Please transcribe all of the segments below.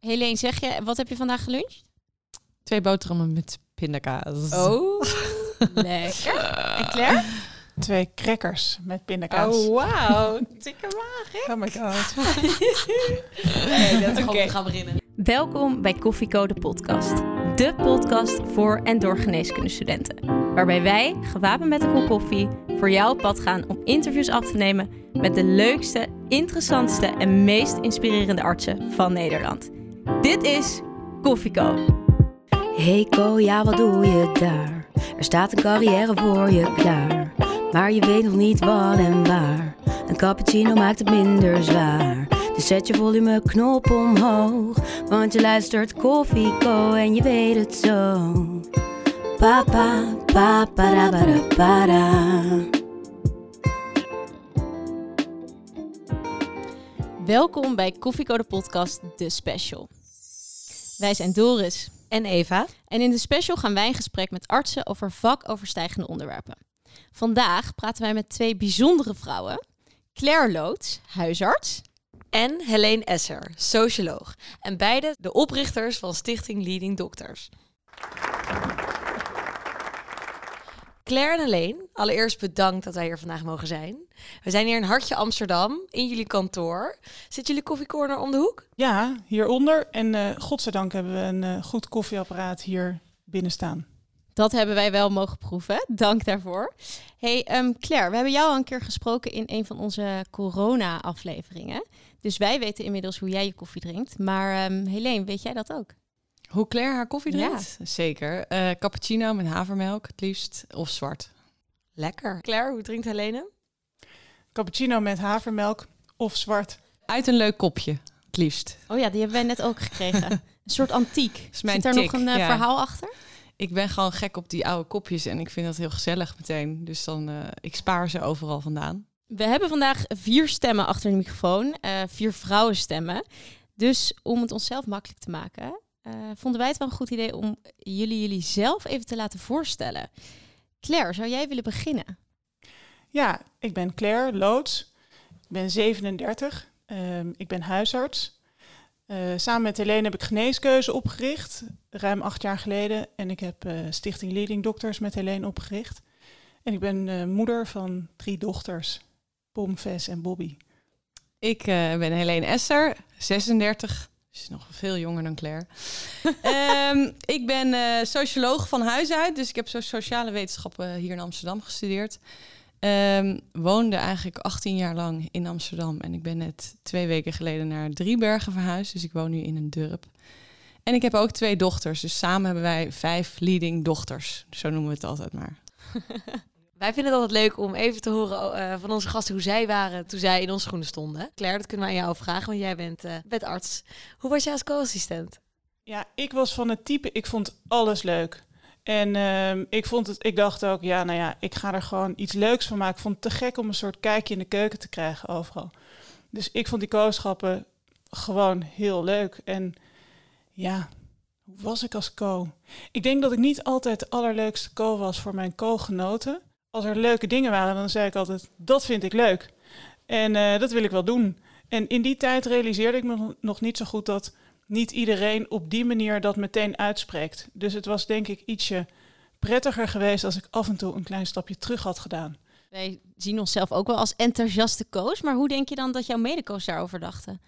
Helene, zeg je, wat heb je vandaag geluncht? Twee boterhammen met pindakaas. Oh, lekker. En Claire? Twee crackers met pindakaas. Oh, wauw. Tikke maag, Oh my god. Nee, dat Oké. we gaan beginnen. Welkom bij Koffiecode Podcast. De podcast voor en door geneeskundestudenten. Waarbij wij, gewapend met een kop koffie, voor jou op pad gaan om interviews af te nemen met de leukste, interessantste en meest inspirerende artsen van Nederland. Dit is Koffieko. Hey Ko, ja wat doe je daar? Er staat een carrière voor je klaar. Maar je weet nog niet wat en waar. Een cappuccino maakt het minder zwaar. Dus zet je volumeknop omhoog. Want je luistert Koffie Co en je weet het zo. Papa, papa, para, para, para. Welkom bij Koffiecode Podcast, de special. Wij zijn Doris En Eva. en in de special gaan wij in gesprek met artsen over vakoverstijgende onderwerpen. Vandaag praten wij met twee bijzondere vrouwen. Claire Loods, huisarts. En Helene Esser, socioloog. En beide de oprichters van Stichting Leading Doctors. Claire en Helene, allereerst bedankt dat wij hier vandaag mogen zijn. We zijn hier in Hartje Amsterdam, in jullie kantoor. Zit jullie koffiecorner om de hoek? Ja, hieronder. En eh godzijdank hebben we een eh, goed koffieapparaat hier binnen staan. Dat hebben wij wel mogen proeven. Dank daarvoor. Hey ehm, Claire, we hebben jou al een keer gesproken in een van onze corona-afleveringen. Dus wij weten inmiddels hoe jij je koffie drinkt. Maar ehm Helene, weet jij dat ook? Hoe Claire haar koffie Ja. drinkt? Zeker. Eh, cappuccino met havermelk, het liefst. Of zwart. Lekker. Claire, hoe drinkt Helene? Cappuccino met havermelk of zwart. Uit een leuk kopje, het liefst. Oh ja, die hebben wij net ook gekregen. een soort antiek. is mijn Zit daar nog een eh, ja. verhaal achter? Ik ben gewoon gek op die oude kopjes en ik vind dat heel gezellig meteen. Dus dan, eh, ik spaar ze overal vandaan. We hebben vandaag vier stemmen achter de microfoon. eh, vier vrouwenstemmen. Dus om het onszelf makkelijk te maken, eh, vonden wij het wel een goed idee om jullie jullie zelf even te laten voorstellen. Claire, zou jij willen beginnen? Ja, ik ben Claire Loods. Ik ben 37. Ehm, ik ben huisarts. Eh, samen met Helene heb ik Geneeskeuze opgericht, ruim acht jaar geleden. En ik heb eh, Stichting Leading Doctors met Helene opgericht. En ik ben eh, moeder van drie dochters, Pom, Ves en Bobby. Ik eh, ben Helene Esser, 36. Dus nog veel jonger dan Claire. Ehm, ik ben eh, socioloog van huis uit. Dus ik heb zo sociale wetenschappen hier in Amsterdam gestudeerd. Ehm, woonde eigenlijk 18 jaar lang in Amsterdam. En ik ben net twee weken geleden naar Driebergen verhuisd. Dus ik woon nu in een dorp. En ik heb ook twee dochters. Dus samen hebben wij vijf leading dochters. Zo noemen we het altijd maar. Wij vinden het altijd leuk om even te horen eh, van onze gasten hoe zij waren toen zij in onze schoenen stonden. Claire, dat kunnen wij aan jou vragen, want jij bent, arts. Hoe was jij als co-assistent? Ja, ik was van het type, ik vond alles leuk. En ehm, ik, vond het, ik dacht ook, ja, nou ja, ik ga er gewoon iets leuks van maken. Ik vond het te gek om een soort kijkje in de keuken te krijgen overal. Dus ik vond die kooschappen gewoon heel leuk. En ja, hoe was ik als co? Ik denk dat ik niet altijd de allerleukste co was voor mijn co-genoten. Als er leuke dingen waren, dan zei ik altijd, dat vind ik leuk. En eh, dat wil ik wel doen. En in die tijd realiseerde ik me nog niet zo goed dat niet iedereen op die manier dat meteen uitspreekt. Dus het was denk ik ietsje prettiger geweest als ik af en toe een klein stapje terug had gedaan. Wij zien onszelf ook wel als enthousiaste coach. Maar hoe denk je dan dat jouw medecoach daarover dachten?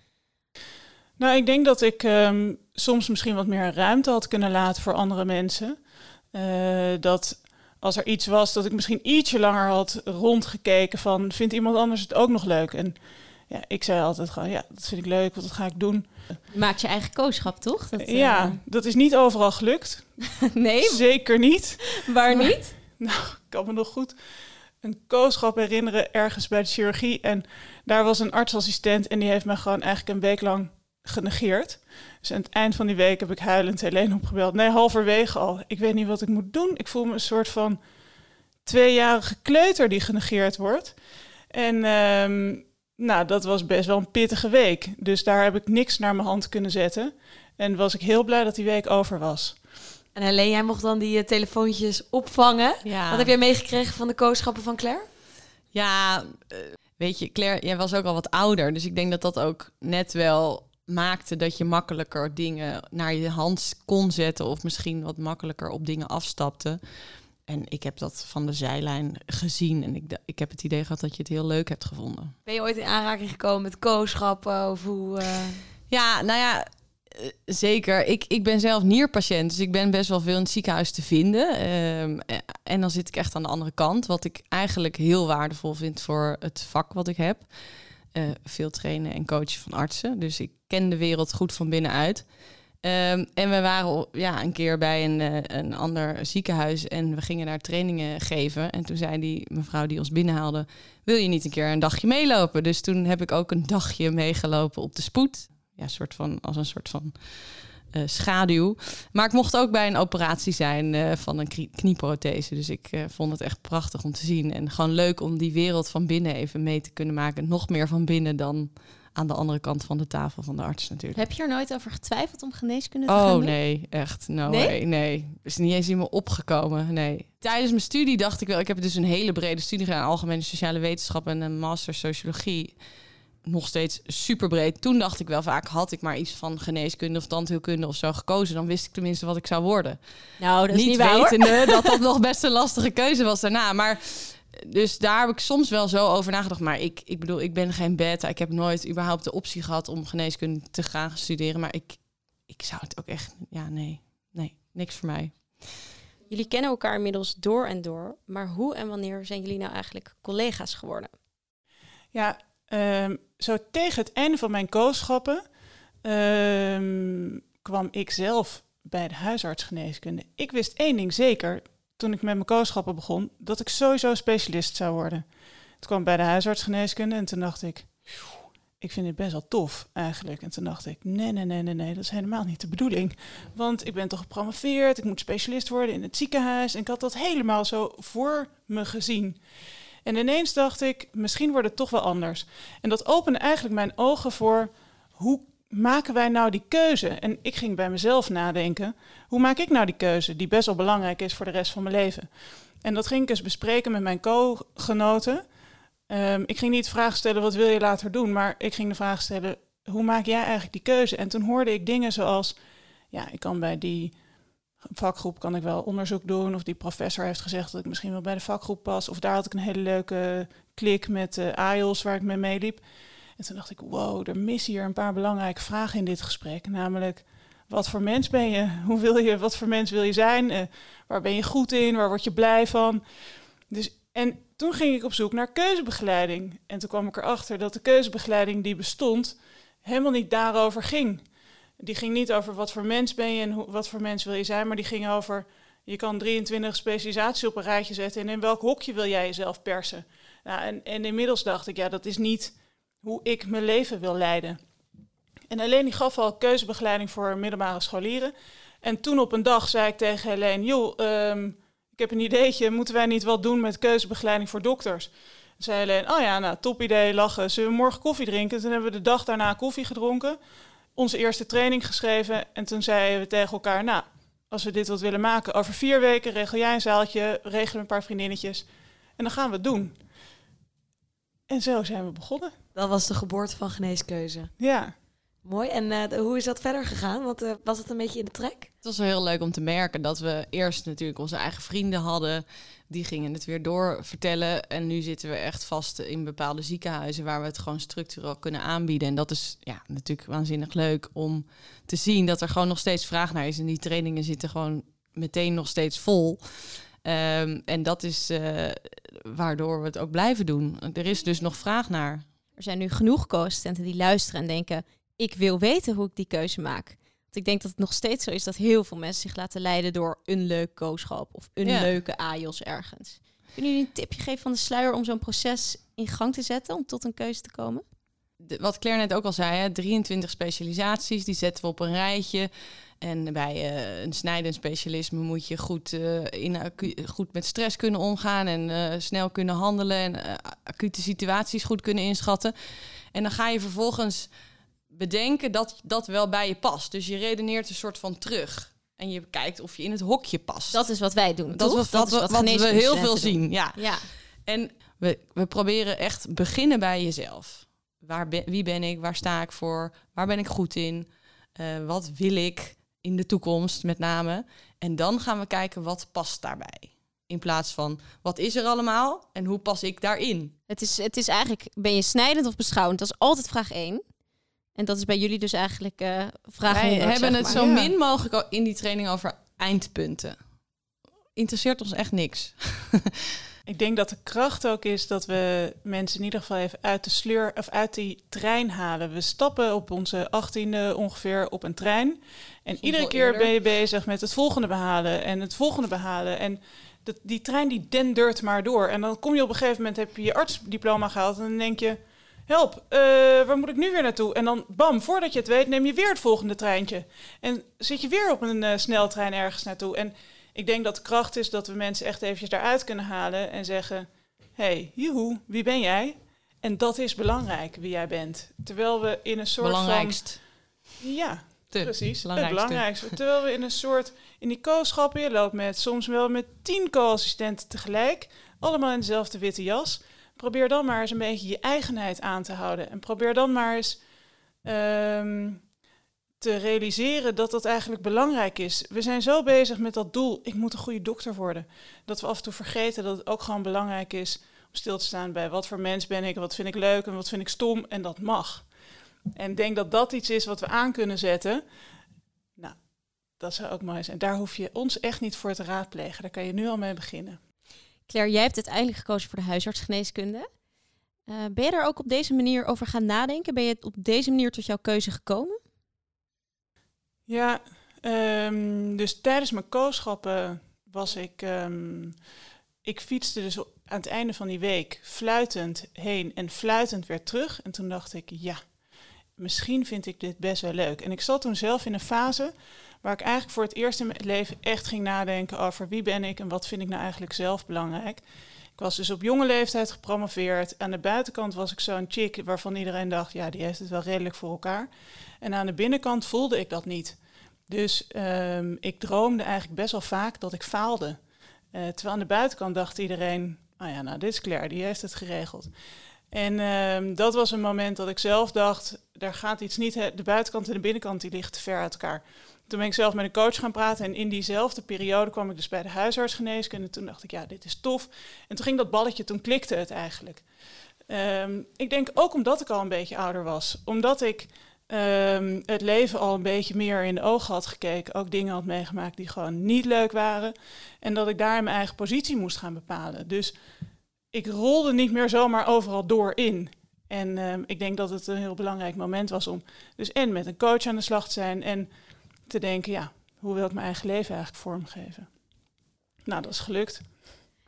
Nou, ik denk dat ik ehm, soms misschien wat meer ruimte had kunnen laten voor andere mensen. Eh, dat als er iets was, dat ik misschien ietsje langer had rondgekeken van, vindt iemand anders het ook nog leuk? En ja, ik zei altijd gewoon, ja, dat vind ik leuk, wat dat ga ik doen. Je maakt je eigen coachschap, toch? Dat, eh, Ja, dat is niet overal gelukt. nee, Zeker niet. waar niet? Nou, ik kan me nog goed een kooschap herinneren ergens bij de chirurgie. En daar was een artsassistent en die heeft me gewoon eigenlijk een week lang genegeerd. Dus aan het eind van die week heb ik huilend Helene opgebeld. Nee, halverwege al. Ik weet niet wat ik moet doen. Ik voel me een soort van tweejarige kleuter die genegeerd wordt. En ehm, nou, dat was best wel een pittige week. Dus daar heb ik niks naar mijn hand kunnen zetten. En was ik heel blij dat die week over was. En Helene, jij mocht dan die eh, telefoontjes opvangen. Ja. Wat heb jij meegekregen van de kooschappen van Claire? Ja, eh, weet je, Claire, jij was ook al wat ouder. Dus ik denk dat dat ook net wel maakte dat je makkelijker dingen naar je hand kon zetten of misschien wat makkelijker op dingen afstapte. En ik heb dat van de zijlijn gezien en ik, ik heb het idee gehad dat je het heel leuk hebt gevonden. Ben je ooit in aanraking gekomen met kooschappen of hoe... Uh... Ja, nou ja, eh, zeker. Ik, ik ben zelf nierpatiënt, dus ik ben best wel veel in het ziekenhuis te vinden. Ehm, eh, en dan zit ik echt aan de andere kant, wat ik eigenlijk heel waardevol vind voor het vak wat ik heb. Uh, veel trainen en coachen van artsen. Dus ik ken de wereld goed van binnenuit. Um, en we waren ja, een keer bij een, een ander ziekenhuis en we gingen daar trainingen geven. En toen zei die mevrouw die ons binnenhaalde, wil je niet een keer een dagje meelopen? Dus toen heb ik ook een dagje meegelopen op de spoed ja, soort van, als een soort van uh, schaduw. Maar ik mocht ook bij een operatie zijn uh, van een knieprothese. Dus ik uh, vond het echt prachtig om te zien. En gewoon leuk om die wereld van binnen even mee te kunnen maken. Nog meer van binnen dan aan de andere kant van de tafel van de arts natuurlijk. Heb je er nooit over getwijfeld om geneeskunde te oh, gaan doen? nee, echt. No nee? Way, nee. Is niet eens in me opgekomen, nee. Tijdens mijn studie dacht ik wel... Ik heb dus een hele brede studie gedaan. Algemene sociale wetenschappen en een master sociologie nog steeds super breed. Toen dacht ik wel vaak, had ik maar iets van geneeskunde of tandheelkunde of zo gekozen, dan wist ik tenminste wat ik zou worden. Nou, dat is niet, niet wetende dat dat nog best een lastige keuze was daarna. Maar dus daar heb ik soms wel zo over nagedacht. Maar ik, ik bedoel, ik ben geen beta. Ik heb nooit überhaupt de optie gehad om geneeskunde te gaan studeren. Maar ik, ik zou het ook echt, ja, nee, nee, niks voor mij. Jullie kennen elkaar inmiddels door en door. Maar hoe en wanneer zijn jullie nou eigenlijk collega's geworden? Ja, Um, zo tegen het einde van mijn kooschappen um, kwam ik zelf bij de huisartsgeneeskunde. Ik wist één ding zeker toen ik met mijn kooschappen begon, dat ik sowieso specialist zou worden. Toen kwam bij de huisartsgeneeskunde en toen dacht ik, ik vind het best wel tof eigenlijk. En toen dacht ik, nee, nee, nee, nee, nee, dat is helemaal niet de bedoeling. Want ik ben toch gepromoveerd, ik moet specialist worden in het ziekenhuis. En ik had dat helemaal zo voor me gezien. En ineens dacht ik, misschien wordt het toch wel anders. En dat opende eigenlijk mijn ogen voor hoe maken wij nou die keuze? En ik ging bij mezelf nadenken, hoe maak ik nou die keuze die best wel belangrijk is voor de rest van mijn leven? En dat ging ik eens bespreken met mijn co-genoten. Um, ik ging niet de vraag stellen, wat wil je later doen? Maar ik ging de vraag stellen, hoe maak jij eigenlijk die keuze? En toen hoorde ik dingen zoals, ja, ik kan bij die vakgroep kan ik wel onderzoek doen. Of die professor heeft gezegd dat ik misschien wel bij de vakgroep pas. Of daar had ik een hele leuke klik met uh, AIOS waar ik mee meeliep. En toen dacht ik, wow, er missen hier een paar belangrijke vragen in dit gesprek. Namelijk, wat voor mens ben je? Hoe wil je, wat voor mens wil je zijn? Uh, waar ben je goed in? Waar word je blij van? Dus, en toen ging ik op zoek naar keuzebegeleiding. En toen kwam ik erachter dat de keuzebegeleiding die bestond, helemaal niet daarover ging. Die ging niet over wat voor mens ben je en wat voor mens wil je zijn, maar die ging over je kan 23 specialisaties op een rijtje zetten en in welk hokje wil jij jezelf persen. Nou, en, inmiddels dacht ik, ja, dat is niet hoe ik mijn leven wil leiden. En Helene gaf al keuzebegeleiding voor middelbare scholieren. En toen op een dag zei ik tegen Helene, joh, um, ik heb een ideetje, moeten wij niet wat doen met keuzebegeleiding voor dokters? Zei Helene, oh ja, nou, top idee, lachen. Zullen we morgen koffie drinken? Toen hebben we de dag daarna koffie gedronken onze eerste training geschreven. En toen zeiden we tegen elkaar, nou, als we dit wat willen maken, over vier weken regel jij een zaaltje, regelen een paar vriendinnetjes. En dan gaan we het doen. En zo zijn we begonnen. Dat was de geboorte van geneeskeuze. Ja. Mooi. En uh, hoe is dat verder gegaan? Want uh, was het een beetje in de trek? Het was wel heel leuk om te merken dat we eerst natuurlijk onze eigen vrienden hadden. Die gingen het weer doorvertellen. En nu zitten we echt vast in bepaalde ziekenhuizen waar we het gewoon structureel kunnen aanbieden. En dat is ja, natuurlijk waanzinnig leuk om te zien dat er gewoon nog steeds vraag naar is. En die trainingen zitten gewoon meteen nog steeds vol. Um, en dat is uh, waardoor we het ook blijven doen. Er is dus nog vraag naar. Er zijn nu genoeg co-assistenten die luisteren en denken: ik wil weten hoe ik die keuze maak. Want ik denk dat het nog steeds zo is dat heel veel mensen zich laten leiden door een leuk kooschap of een leuke AJOS ergens. Kunnen jullie een tipje geven van de sluier om zo'n proces in gang te zetten om tot een keuze te komen? wat Claire net ook al zei, hè, 23 specialisaties, die zetten we op een rijtje. En bij uh, een snijdend specialisme moet je goed, uh, in goed met stress kunnen omgaan en uh, snel kunnen handelen en acute situaties goed kunnen inschatten. En dan ga je vervolgens bedenken dat dat wel bij je past. Dus je redeneert een soort van terug. En je kijkt of je in het hokje past. Dat is wat wij doen. Dat, is wat, wat, wat we heel veel zien. Ja. ja. En we, we proberen echt beginnen bij jezelf. waar ben, wie ben ik, waar sta ik voor, waar ben ik goed in, eh, wat wil ik in de toekomst met name. En dan gaan we kijken wat past daarbij. In plaats van wat is er allemaal en hoe pas ik daarin. Het is, het is eigenlijk, ben je snijdend of beschouwend? Dat is altijd vraag 1. En dat is bij jullie dus eigenlijk eh vraag Wij 100, hebben zeg het maar. zo Ja. min mogelijk al in die training over eindpunten. Interesseert ons echt niks. Ik denk dat de kracht ook is dat we mensen in ieder geval even uit de sleur of uit die trein halen. We stappen op onze achttiende ongeveer op een trein. En iedere keer eerder. ben je bezig met het volgende behalen en het volgende behalen. En dat, die trein die dendert maar door. En dan kom je op een gegeven moment, heb je je artsdiploma gehaald en dan denk je... Help, eh, waar moet ik nu weer naartoe? En dan, bam, voordat je het weet, neem je weer het volgende treintje. En zit je weer op een eh, sneltrein ergens naartoe. En ik denk dat de kracht is dat we mensen echt eventjes daaruit kunnen halen en zeggen... hey, joehoe, wie ben jij? En dat is belangrijk, wie jij bent. Terwijl we in een soort Belangrijkst. van... Ja, Te precies. Het belangrijkste. Terwijl we in een soort... In die co-schappen, je loopt met soms wel met tien co-assistenten tegelijk. Allemaal in dezelfde witte jas. Probeer dan maar eens een beetje je eigenheid aan te houden. En probeer dan maar eens... ehm, te realiseren dat dat eigenlijk belangrijk is. We zijn zo bezig met dat doel, ik moet een goede dokter worden, dat we af en toe vergeten dat het ook gewoon belangrijk is om stil te staan bij wat voor mens ben ik, wat vind ik leuk en wat vind ik stom en dat mag. En denk dat dat iets is wat we aan kunnen zetten. Nou, dat zou ook mooi zijn. Daar hoef je ons echt niet voor te raadplegen. Daar kan je nu al mee beginnen. Claire, jij hebt uiteindelijk gekozen voor de huisartsgeneeskunde. Eh, ben je daar ook op deze manier over gaan nadenken? Ben je op deze manier tot jouw keuze gekomen? Ja, ehm, dus tijdens mijn kooschappen was ik... ehm, ik fietste dus aan het einde van die week fluitend heen en fluitend weer terug. En toen dacht ik, ja, misschien vind ik dit best wel leuk. En ik zat toen zelf in een fase waar ik eigenlijk voor het eerst in mijn leven echt ging nadenken over wie ben ik en wat vind ik nou eigenlijk zelf belangrijk. Ik was dus op jonge leeftijd gepromoveerd. Aan de buitenkant was ik zo'n chick waarvan iedereen dacht, ja, die heeft het wel redelijk voor elkaar. En aan de binnenkant voelde ik dat niet. Dus ehm, ik droomde eigenlijk best wel vaak dat ik faalde. Eh, terwijl aan de buitenkant dacht iedereen, ah ja, nou, dit is Claire, die heeft het geregeld. En ehm, dat was een moment dat ik zelf dacht, daar gaat iets niet, de buitenkant en de binnenkant die liggen te ver uit elkaar. Toen ben ik zelf met een coach gaan praten en in diezelfde periode kwam ik dus bij de huisartsgeneeskunde. En toen dacht ik, ja, dit is tof. En toen ging dat balletje, toen klikte het eigenlijk. Ehm, ik denk ook omdat ik al een beetje ouder was. Omdat ik ehm, het leven al een beetje meer in de ogen had gekeken. Ook dingen had meegemaakt die gewoon niet leuk waren. En dat ik daar mijn eigen positie moest gaan bepalen. Dus ik rolde niet meer zomaar overal door in. En ehm, ik denk dat het een heel belangrijk moment was om dus en met een coach aan de slag te zijn en te denken, ja, hoe wil ik mijn eigen leven eigenlijk vormgeven? Nou, dat is gelukt.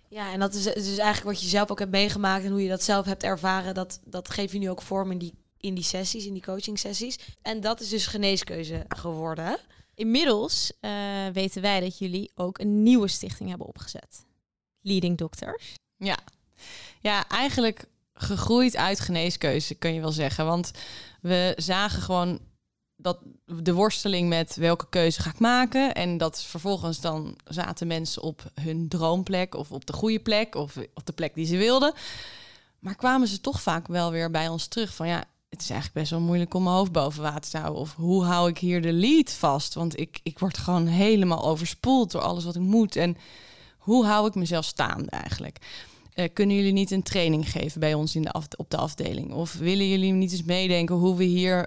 Ja, en dat is dus eigenlijk wat je zelf ook hebt meegemaakt en hoe je dat zelf hebt ervaren. Dat, dat geef je nu ook vorm in die, in die sessies, in die coaching sessies. En dat is dus geneeskeuze geworden. Inmiddels eh, weten wij dat jullie ook een nieuwe stichting hebben opgezet. Leading Doctors. Ja. ja, eigenlijk gegroeid uit geneeskeuze, kun je wel zeggen. Want we zagen gewoon dat de worsteling met welke keuze ga ik maken. En dat vervolgens dan zaten mensen op hun droomplek of op de goede plek of op de plek die ze wilden. Maar kwamen ze toch vaak wel weer bij ons terug van ja, het is eigenlijk best wel moeilijk om mijn hoofd boven water te houden. Of hoe hou ik hier de lead vast? Want ik, ik word gewoon helemaal overspoeld door alles wat ik moet. En hoe hou ik mezelf staande eigenlijk? Eh, kunnen jullie niet een training geven bij ons in de op de afdeling? Of willen jullie niet eens meedenken hoe we hier...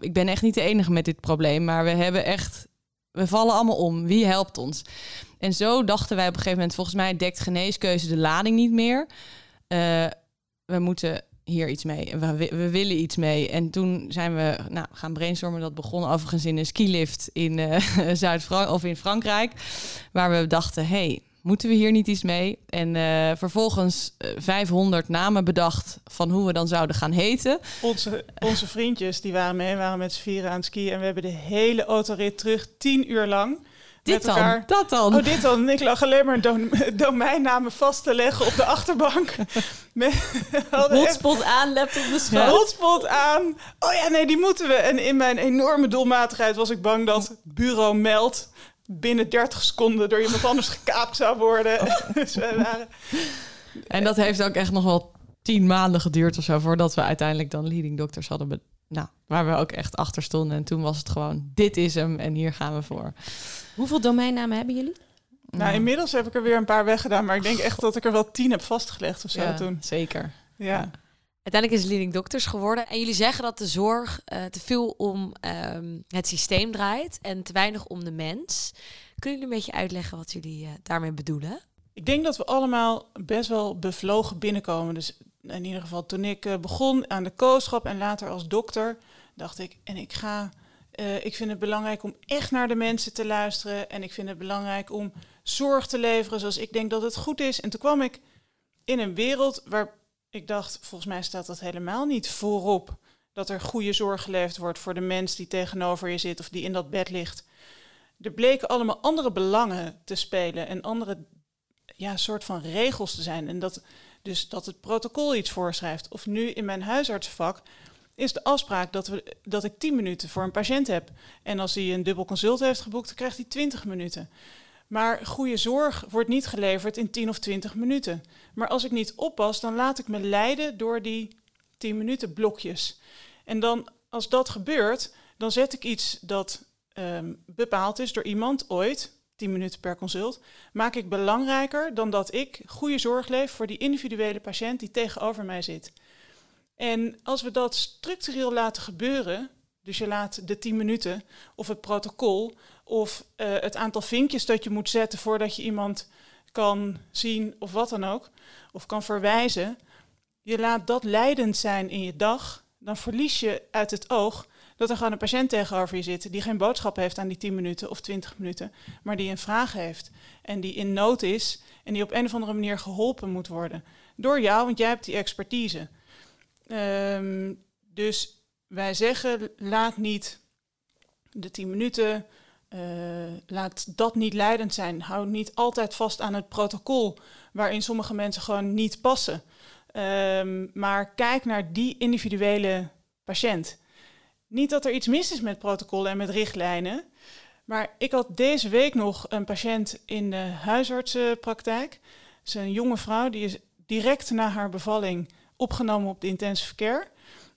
Ik ben echt niet de enige met dit probleem, maar we hebben echt... We vallen allemaal om. Wie helpt ons? En zo dachten wij op een gegeven moment... volgens mij dekt geneeskeuze de lading niet meer. Eh, we moeten hier iets mee. We, we willen iets mee. En toen zijn we nou, gaan brainstormen. Dat begon overigens in een skilift in eh Zuid-Frankrijk of in Frankrijk. Waar we dachten, hey, moeten we hier niet iets mee? En eh, vervolgens eh, 500 namen bedacht van hoe we dan zouden gaan heten. Onze, onze vriendjes die waren mee, waren met z'n vieren aan het skiën. En we hebben de hele autorit terug, tien uur lang. Dit met dan, elkaar. dat dan. Oh, dit dan. Ik lag alleen maar dom- domeinnamen vast te leggen op de achterbank. Hotspot aan, laptop schoot. hotspot aan. Oh ja, nee, die moeten we. En in mijn enorme doelmatigheid was ik bang dat bureau meld binnen 30 seconden door iemand anders gekaapt zou worden. dus we waren En dat heeft ook echt nog wel tien maanden geduurd of zo voordat we uiteindelijk dan leading doctors hadden. be- Nou, waar we ook echt achter stonden. En toen was het gewoon, dit is hem en hier gaan we voor. Hoeveel domeinnamen hebben jullie? Nou, inmiddels heb ik er weer een paar weggedaan, maar ik denk echt dat ik er wel tien heb vastgelegd of zo ja, toen. Zeker. Ja. Uiteindelijk is Leading Doctors geworden. En jullie zeggen dat de zorg eh, te veel om ehm, het systeem draait en te weinig om de mens. Kunnen jullie een beetje uitleggen wat jullie eh, daarmee bedoelen? Ik denk dat we allemaal best wel bevlogen binnenkomen. Dus in ieder geval toen ik eh, begon aan de kooschap en later als dokter, dacht ik, en ik ga, ik vind het belangrijk om echt naar de mensen te luisteren. En ik vind het belangrijk om zorg te leveren zoals ik denk dat het goed is. En toen kwam ik in een wereld waar ik dacht, volgens mij staat dat helemaal niet voorop. Dat er goede zorg geleverd wordt voor de mens die tegenover je zit of die in dat bed ligt. Er bleken allemaal andere belangen te spelen en andere ja, soort van regels te zijn. En dat dus dat het protocol iets voorschrijft. Of nu in mijn huisartsenvak is de afspraak dat, we, dat ik 10 minuten voor een patiënt heb. En als hij een dubbel consult heeft geboekt, dan krijgt hij 20 minuten. Maar goede zorg wordt niet geleverd in 10 of 20 minuten. Maar als ik niet oppas, dan laat ik me leiden door die 10 minuten blokjes. En dan, als dat gebeurt, dan zet ik iets dat ehm, bepaald is door iemand ooit, 10 minuten per consult, maak ik belangrijker dan dat ik goede zorg leef voor die individuele patiënt die tegenover mij zit. En als we dat structureel laten gebeuren, dus je laat de 10 minuten of het protocol of eh, het aantal vinkjes dat je moet zetten voordat je iemand kan zien of wat dan ook, of kan verwijzen, je laat dat leidend zijn in je dag, dan verlies je uit het oog dat er gewoon een patiënt tegenover je zit die geen boodschap heeft aan die 10 minuten of 20 minuten, maar die een vraag heeft en die in nood is en die op een of andere manier geholpen moet worden. Door jou, want jij hebt die expertise. Ehm, dus wij zeggen, laat niet de 10 minuten, eh, laat dat niet leidend zijn. Hou niet altijd vast aan het protocol waarin sommige mensen gewoon niet passen. Ehm, maar kijk naar die individuele patiënt. Niet dat er iets mis is met protocollen en met richtlijnen. Maar ik had deze week nog een patiënt in de huisartsenpraktijk. Het is een jonge vrouw, die is direct na haar bevalling opgenomen op de intensive care.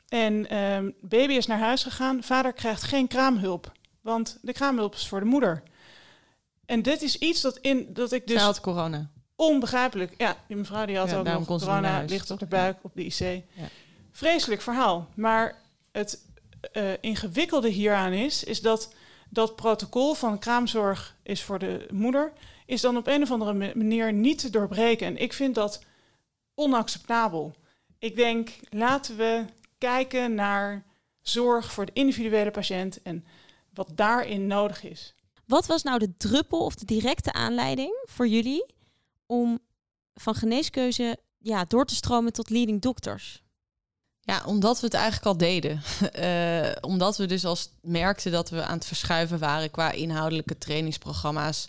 En um, baby is naar huis gegaan. Vader krijgt geen kraamhulp, want de kraamhulp is voor de moeder. En dit is iets dat, in, dat ik dus... Zij had corona. Onbegrijpelijk. Ja, die mevrouw die had Ja, ook nog corona, ligt op de buik, op de IC. Ja. Vreselijk verhaal. Maar het eh, ingewikkelde hieraan is, is dat dat protocol van kraamzorg is voor de moeder, is dan op een of andere ma- manier niet te doorbreken. En ik vind dat onacceptabel. Ik denk, laten we kijken naar zorg voor de individuele patiënt en wat daarin nodig is. Wat was nou de druppel of de directe aanleiding voor jullie om van geneeskeuze ja, door te stromen tot leading doctors? Ja, omdat we het eigenlijk al deden. Eh, omdat we dus als merkten dat we aan het verschuiven waren qua inhoudelijke trainingsprogramma's.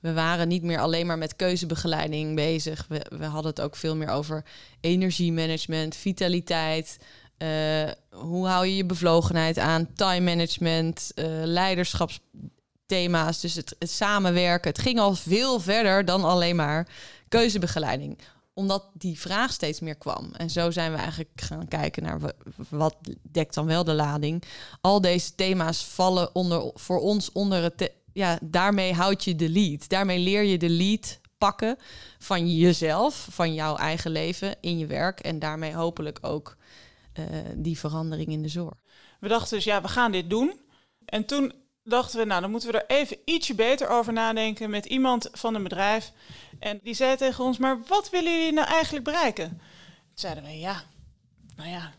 We waren niet meer alleen maar met keuzebegeleiding bezig. We, we hadden het ook veel meer over energiemanagement, vitaliteit. Eh, hoe hou je je bevlogenheid aan? Time management, eh, leiderschapsthema's. Dus het, samenwerken. Het ging al veel verder dan alleen maar keuzebegeleiding omdat die vraag steeds meer kwam. En zo zijn we eigenlijk gaan kijken naar wa- wat dekt dan wel de lading. Al deze thema's vallen onder, voor ons onder het. ja, daarmee houd je de lead. Daarmee leer je de lead pakken van jezelf, van jouw eigen leven in je werk. En daarmee hopelijk ook eh, die verandering in de zorg. We dachten dus, ja, we gaan dit doen. En toen dachten we, nou, dan moeten we er even ietsje beter over nadenken met iemand van een bedrijf. En die zei tegen ons, maar wat willen jullie nou eigenlijk bereiken? Toen zeiden we, ja, nou ja,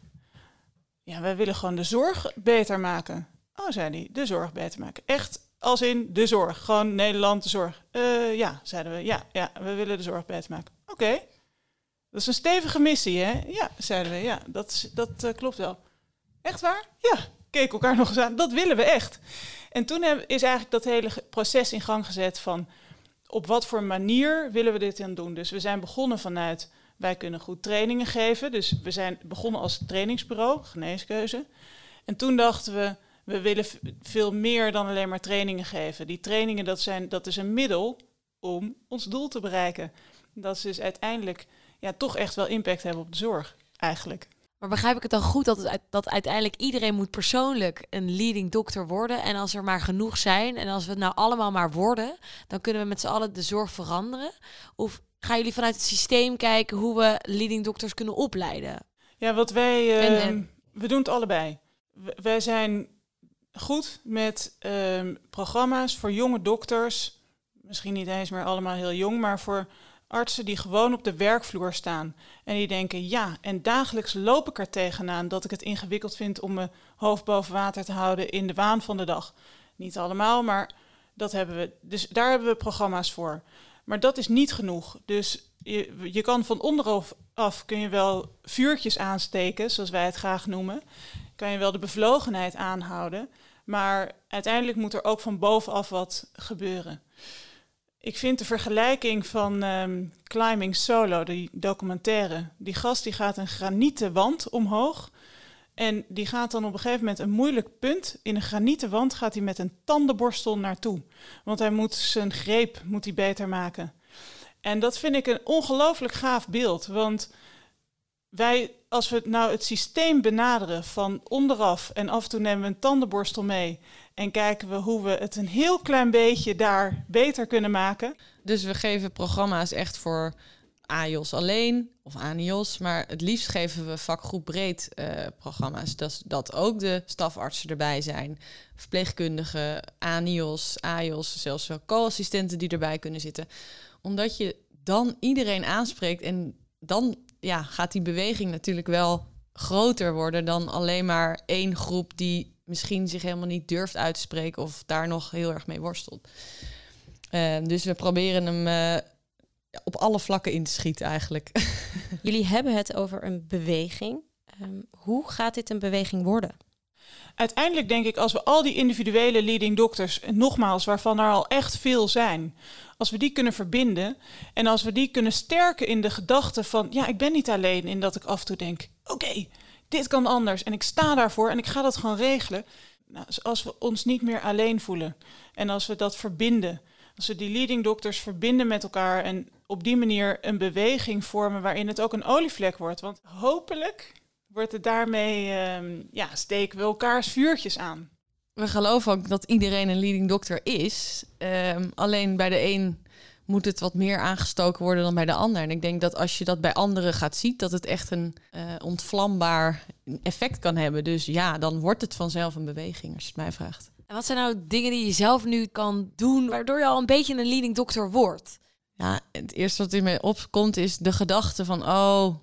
ja, wij willen gewoon de zorg beter maken. Oh, zei hij, de zorg beter maken. Echt als in de zorg, gewoon Nederland de zorg. Eh, ja, zeiden we, ja, ja, we willen de zorg beter maken. Oké, dat is een stevige missie, hè? Ja, zeiden we, ja, dat, dat eh, klopt wel. Echt waar? Ja, keek elkaar nog eens aan. Dat willen we echt. En toen is eigenlijk dat hele proces in gang gezet van op wat voor manier willen we dit dan doen. Dus we zijn begonnen vanuit wij kunnen goed trainingen geven. Dus we zijn begonnen als trainingsbureau, geneeskeuze. En toen dachten we, we willen veel meer dan alleen maar trainingen geven. Die trainingen, dat, zijn, dat is een middel om ons doel te bereiken. Dat is dus uiteindelijk ja, toch echt wel impact hebben op de zorg, eigenlijk. Maar begrijp ik het dan goed dat, het, dat uiteindelijk iedereen moet persoonlijk een leading dokter worden? En als er maar genoeg zijn en als we het nou allemaal maar worden, dan kunnen we met z'n allen de zorg veranderen? Of gaan jullie vanuit het systeem kijken hoe we leading dokters kunnen opleiden? Ja, wat wij. eh, En, en- We doen het allebei. W- wij zijn goed met ehm, programma's voor jonge dokters. Misschien niet eens meer allemaal heel jong, maar voor artsen die gewoon op de werkvloer staan. En die denken, ja, en dagelijks loop ik er tegenaan dat ik het ingewikkeld vind om mijn hoofd boven water te houden in de waan van de dag. Niet allemaal, maar dat hebben we. Dus daar hebben we programma's voor. Maar dat is niet genoeg. Dus je, je kan van onderaf af kun je wel vuurtjes aansteken, zoals wij het graag noemen. Kan je wel de bevlogenheid aanhouden. Maar uiteindelijk moet er ook van bovenaf wat gebeuren. Ik vind de vergelijking van ehm, Climbing Solo, die documentaire. Die gast die gaat een granieten wand omhoog. En die gaat dan op een gegeven moment een moeilijk punt. In een granieten wand gaat hij met een tandenborstel naartoe. Want hij moet zijn greep moet hij beter maken. En dat vind ik een ongelooflijk gaaf beeld. Want wij, als we nou het systeem benaderen van onderaf en af en toe nemen we een tandenborstel mee en kijken we hoe we het een heel klein beetje daar beter kunnen maken. Dus we geven programma's echt voor AJOS alleen of ANIOS. Maar het liefst geven we vakgroep breed eh, programma's. Dat, dat ook de stafartsen erbij zijn. Verpleegkundigen, ANIOS, AJOS, zelfs wel co-assistenten die erbij kunnen zitten. Omdat je dan iedereen aanspreekt en dan ja, gaat die beweging natuurlijk wel groter worden dan alleen maar één groep die misschien zich helemaal niet durft uit te spreken of daar nog heel erg mee worstelt. Eh, dus we proberen hem eh, op alle vlakken in te schieten eigenlijk. Jullie hebben het over een beweging. Ehm, hoe gaat dit een beweging worden? Uiteindelijk denk ik, als we al die individuele leading doctors, nogmaals, waarvan er al echt veel zijn, als we die kunnen verbinden en als we die kunnen sterken in de gedachte van, ja, ik ben niet alleen in dat ik af en toe denk, oké, dit kan anders en ik sta daarvoor en ik ga dat gewoon regelen. Nou, als we ons niet meer alleen voelen en als we dat verbinden, als we die leading doctors verbinden met elkaar en op die manier een beweging vormen waarin het ook een olievlek wordt. Want hopelijk wordt het daarmee, ehm, ja, steken we elkaars vuurtjes aan. We geloven ook dat iedereen een leading doctor is. Ehm, alleen bij de een moet het wat meer aangestoken worden dan bij de ander. En ik denk dat als je dat bij anderen gaat zien, dat het echt een eh, ontvlambaar effect kan hebben. Dus ja, dan wordt het vanzelf een beweging, als je het mij vraagt. En wat zijn nou dingen die je zelf nu kan doen, waardoor je al een beetje een leading dokter wordt? Ja, het eerste wat in mij opkomt is de gedachte van, oh,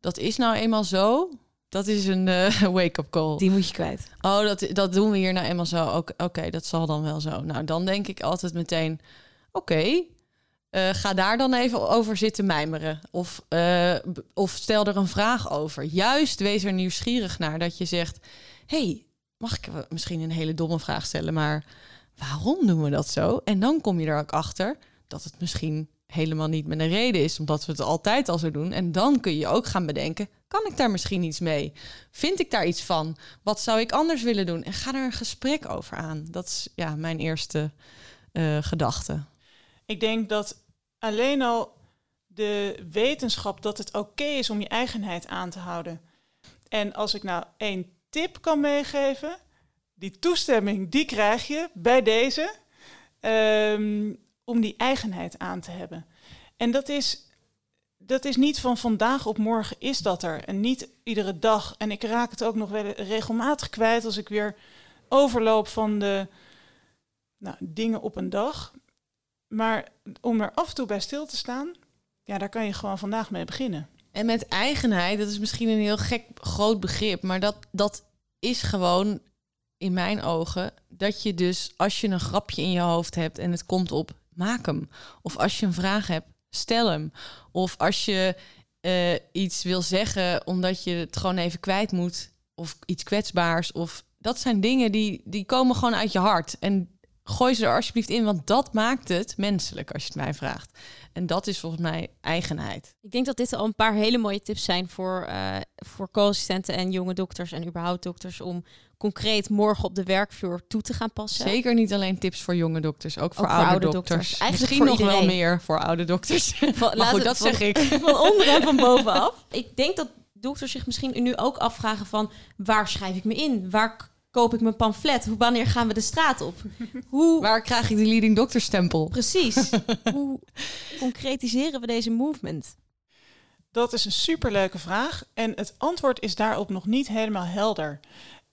dat is nou eenmaal zo. Dat is een eh, wake-up call. Die moet je kwijt. Oh, dat, dat doen we hier nou eenmaal zo. Oké, oké, dat zal dan wel zo. Nou, dan denk ik altijd meteen, oké, eh, ga daar dan even over zitten mijmeren. Of, eh, of stel er een vraag over. Juist wees er nieuwsgierig naar dat je zegt, hey, mag ik misschien een hele domme vraag stellen, maar waarom doen we dat zo? En dan kom je er ook achter dat het misschien helemaal niet met een reden is, omdat we het altijd al zo doen. En dan kun je ook gaan bedenken, kan ik daar misschien iets mee? Vind ik daar iets van? Wat zou ik anders willen doen? En ga er een gesprek over aan. Dat is ja, mijn eerste eh, gedachte. Ik denk dat alleen al de wetenschap dat het oké is om je eigenheid aan te houden. En als ik nou één tip kan meegeven, die toestemming die krijg je bij deze ehm, om die eigenheid aan te hebben. En dat is, dat is niet van vandaag op morgen is dat er en niet iedere dag. En ik raak het ook nog wel regelmatig kwijt als ik weer overloop van de nou, dingen op een dag. Maar om er af en toe bij stil te staan, ja, daar kan je gewoon vandaag mee beginnen. En met eigenheid, dat is misschien een heel gek groot begrip, maar dat, dat is gewoon in mijn ogen dat je dus als je een grapje in je hoofd hebt en het komt op, maak hem. Of als je een vraag hebt, stel hem. Of als je eh, iets wil zeggen omdat je het gewoon even kwijt moet, of iets kwetsbaars, of dat zijn dingen die, die komen gewoon uit je hart. En gooi ze er alsjeblieft in, want dat maakt het menselijk als je het mij vraagt. En dat is volgens mij eigenheid. Ik denk dat dit al een paar hele mooie tips zijn voor, uh, voor co-assistenten en jonge dokters en überhaupt dokters om concreet morgen op de werkvloer toe te gaan passen. Zeker niet alleen tips voor jonge dokters, ook voor, oude, dokters. Eigenlijk Misschien nog wel meer voor oude dokters. Van, maar goed, dat zeg ik. Van onder en van bovenaf. Ik denk dat dokters zich misschien nu ook afvragen van waar schrijf ik me in? Waar koop ik mijn pamflet? Wanneer gaan we de straat op? Hoe... Waar krijg ik de leading doctor stempel? Precies. Hoe concretiseren we deze movement? Dat is een superleuke vraag en het antwoord is daarop nog niet helemaal helder.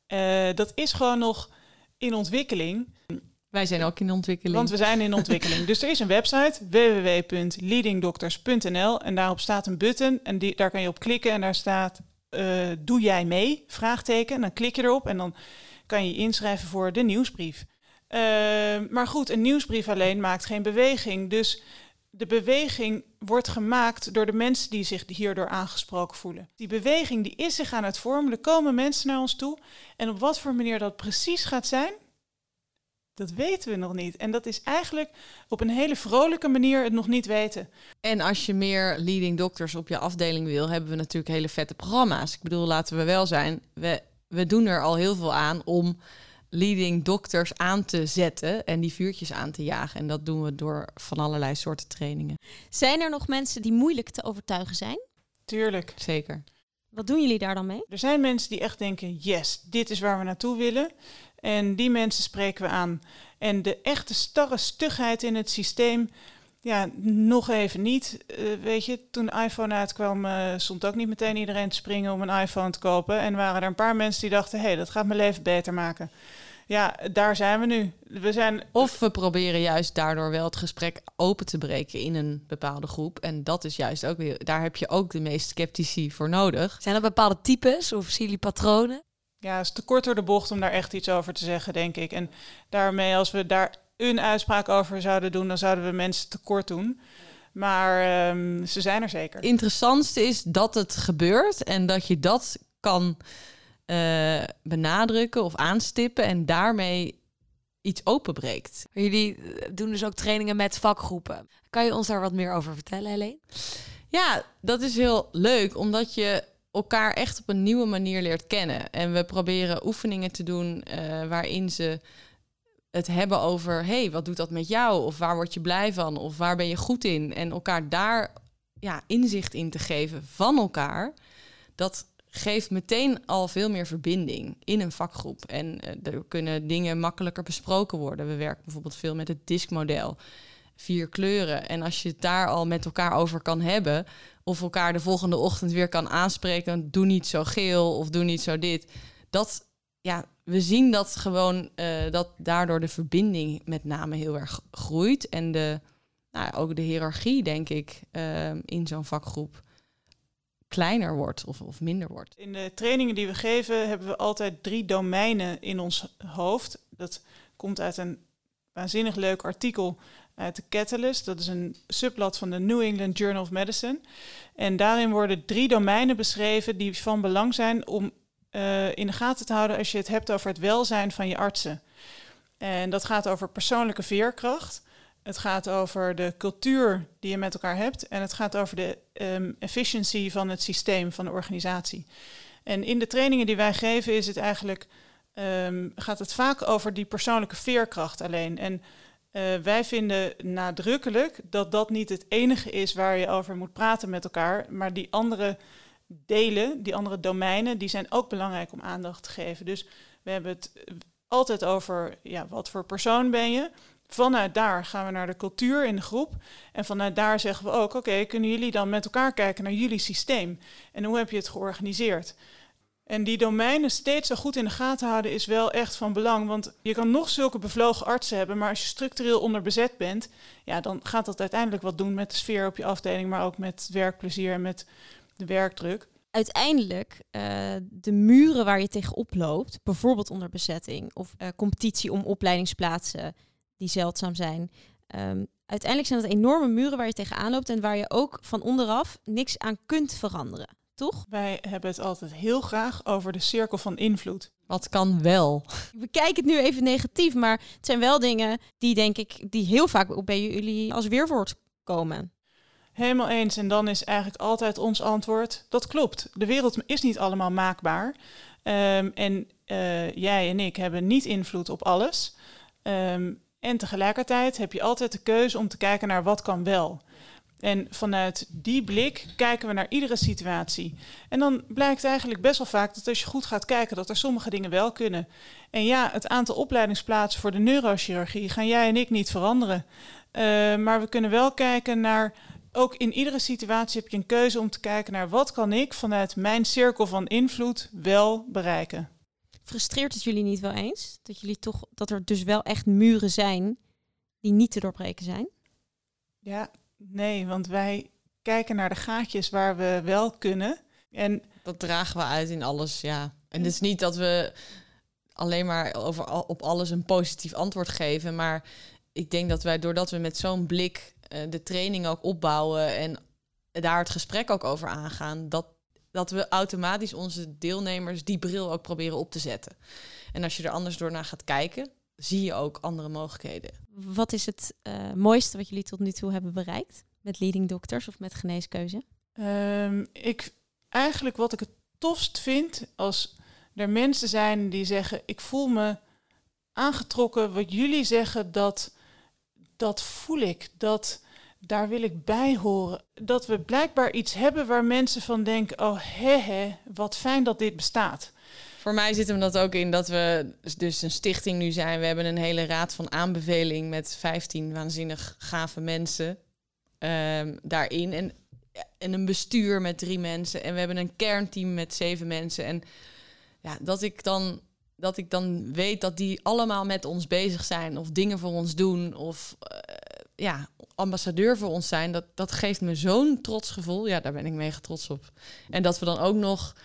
Uh, dat is gewoon nog in ontwikkeling. Wij zijn ook in ontwikkeling. Want we zijn in ontwikkeling. dus er is een website www.leadingdokters.nl en daarop staat een button en die, daar kan je op klikken en daar staat uh, doe jij mee? Vraagteken. En dan klik je erop en dan kan je inschrijven voor de nieuwsbrief. Uh, maar goed, een nieuwsbrief alleen maakt geen beweging. Dus de beweging wordt gemaakt door de mensen die zich hierdoor aangesproken voelen. Die beweging die is zich aan het vormen. Er komen mensen naar ons toe. En op wat voor manier dat precies gaat zijn, dat weten we nog niet. En dat is eigenlijk op een hele vrolijke manier het nog niet weten. En als je meer leading doctors op je afdeling wil, hebben we natuurlijk hele vette programma's. Ik bedoel, laten we wel zijn, we, we doen er al heel veel aan om leading doctors aan te zetten en die vuurtjes aan te jagen. En dat doen we door van allerlei soorten trainingen. Zijn er nog mensen die moeilijk te overtuigen zijn? Tuurlijk. Zeker. Wat doen jullie daar dan mee? Er zijn mensen die echt denken: yes, dit is waar we naartoe willen. En die mensen spreken we aan. En de echte starre stugheid in het systeem, ja, nog even niet. Uh, weet je, toen de iPhone uitkwam, uh, stond ook niet meteen iedereen te springen om een iPhone te kopen. En waren er een paar mensen die dachten: hé, hey, dat gaat mijn leven beter maken. Ja, daar zijn we nu. We zijn... Of we proberen juist daardoor wel het gesprek open te breken in een bepaalde groep. En dat is juist ook weer, daar heb je ook de meest sceptici voor nodig. Zijn er bepaalde types of zien jullie patronen? Ja, het is te kort door de bocht om daar echt iets over te zeggen, denk ik. En daarmee, als we daar een uitspraak over zouden doen, dan zouden we mensen tekort doen. Maar um, ze zijn er zeker. Interessantste is dat het gebeurt en dat je dat kan uh, benadrukken of aanstippen en daarmee iets openbreekt. Jullie doen dus ook trainingen met vakgroepen. Kan je ons daar wat meer over vertellen, Helene? Ja, dat is heel leuk, omdat je elkaar echt op een nieuwe manier leert kennen. En we proberen oefeningen te doen uh, waarin ze het hebben over... hey, wat doet dat met jou? Of waar word je blij van? Of waar ben je goed in? En elkaar daar ja, inzicht in te geven van elkaar... dat geeft meteen al veel meer verbinding in een vakgroep. En uh, er kunnen dingen makkelijker besproken worden. We werken bijvoorbeeld veel met het diskmodel. Vier kleuren. En als je het daar al met elkaar over kan hebben, of elkaar de volgende ochtend weer kan aanspreken, doe niet zo geel of doe niet zo dit. Dat, ja, we zien dat gewoon uh, dat daardoor de verbinding met name heel erg groeit. En de, nou, ook de hiërarchie, denk ik, uh, in zo'n vakgroep kleiner wordt of, of minder wordt. In de trainingen die we geven hebben we altijd drie domeinen in ons hoofd. Dat komt uit een waanzinnig leuk artikel uit de Catalyst. Dat is een subblad van de New England Journal of Medicine. En daarin worden drie domeinen beschreven die van belang zijn om uh, in de gaten te houden als je het hebt over het welzijn van je artsen. En dat gaat over persoonlijke veerkracht. Het gaat over de cultuur die je met elkaar hebt. En het gaat over de um, efficiency van het systeem, van de organisatie. En in de trainingen die wij geven is het eigenlijk, um, gaat het vaak over die persoonlijke veerkracht alleen. En uh, wij vinden nadrukkelijk dat dat niet het enige is waar je over moet praten met elkaar. Maar die andere delen, die andere domeinen, die zijn ook belangrijk om aandacht te geven. Dus we hebben het altijd over ja, wat voor persoon ben je. Vanuit daar gaan we naar de cultuur in de groep. En vanuit daar zeggen we ook: oké, kunnen jullie dan met elkaar kijken naar jullie systeem? En hoe heb je het georganiseerd? En die domeinen steeds zo goed in de gaten houden is wel echt van belang. Want je kan nog zulke bevlogen artsen hebben, maar als je structureel onderbezet bent, ja, dan gaat dat uiteindelijk wat doen met de sfeer op je afdeling, maar ook met werkplezier en met de werkdruk. Uiteindelijk, uh, de muren waar je tegenop loopt, bijvoorbeeld onder bezetting of uh, competitie om opleidingsplaatsen, die zeldzaam zijn. Um, uiteindelijk zijn dat enorme muren waar je tegenaan loopt en waar je ook van onderaf niks aan kunt veranderen. Toch? Wij hebben het altijd heel graag over de cirkel van invloed. Wat kan wel? We kijken het nu even negatief, maar het zijn wel dingen die denk ik, die heel vaak bij jullie als weerwoord komen. Helemaal eens. En dan is eigenlijk altijd ons antwoord: dat klopt. De wereld is niet allemaal maakbaar. Ehm, en eh, jij en ik hebben niet invloed op alles. Ehm, en tegelijkertijd heb je altijd de keuze om te kijken naar wat kan wel. En vanuit die blik kijken we naar iedere situatie. En dan blijkt eigenlijk best wel vaak dat als je goed gaat kijken, dat er sommige dingen wel kunnen. En ja, het aantal opleidingsplaatsen voor de neurochirurgie gaan jij en ik niet veranderen. Uh, maar we kunnen wel kijken naar. Ook in iedere situatie heb je een keuze om te kijken naar wat kan ik vanuit mijn cirkel van invloed wel bereiken. Frustreert het jullie niet wel eens dat jullie toch dat er dus wel echt muren zijn die niet te doorbreken zijn? Ja, Nee, want wij kijken naar de gaatjes waar we wel kunnen. En dat dragen we uit in alles, ja. En het is niet dat we alleen maar over op alles een positief antwoord geven, maar ik denk dat wij doordat we met zo'n blik uh, de training ook opbouwen en daar het gesprek ook over aangaan, dat, dat we automatisch onze deelnemers die bril ook proberen op te zetten. En als je er anders door naar gaat kijken, zie je ook andere mogelijkheden. Wat is het uh, mooiste wat jullie tot nu toe hebben bereikt met leading doctors of met geneeskeuze? Um, ik, eigenlijk wat ik het tofst vind als er mensen zijn die zeggen: Ik voel me aangetrokken. Wat jullie zeggen, dat, dat voel ik. Dat, daar wil ik bij horen. Dat we blijkbaar iets hebben waar mensen van denken: Oh, hè, wat fijn dat dit bestaat. Voor mij zit hem dat ook in dat we dus een stichting nu zijn. We hebben een hele raad van aanbeveling met 15 waanzinnig gave mensen um, daarin. En, en een bestuur met drie mensen. En we hebben een kernteam met zeven mensen. En ja, dat ik dan dat ik dan weet dat die allemaal met ons bezig zijn of dingen voor ons doen of uh, ja, ambassadeur voor ons zijn, dat, dat geeft me zo'n trots gevoel. Ja, daar ben ik mega trots op. En dat we dan ook nog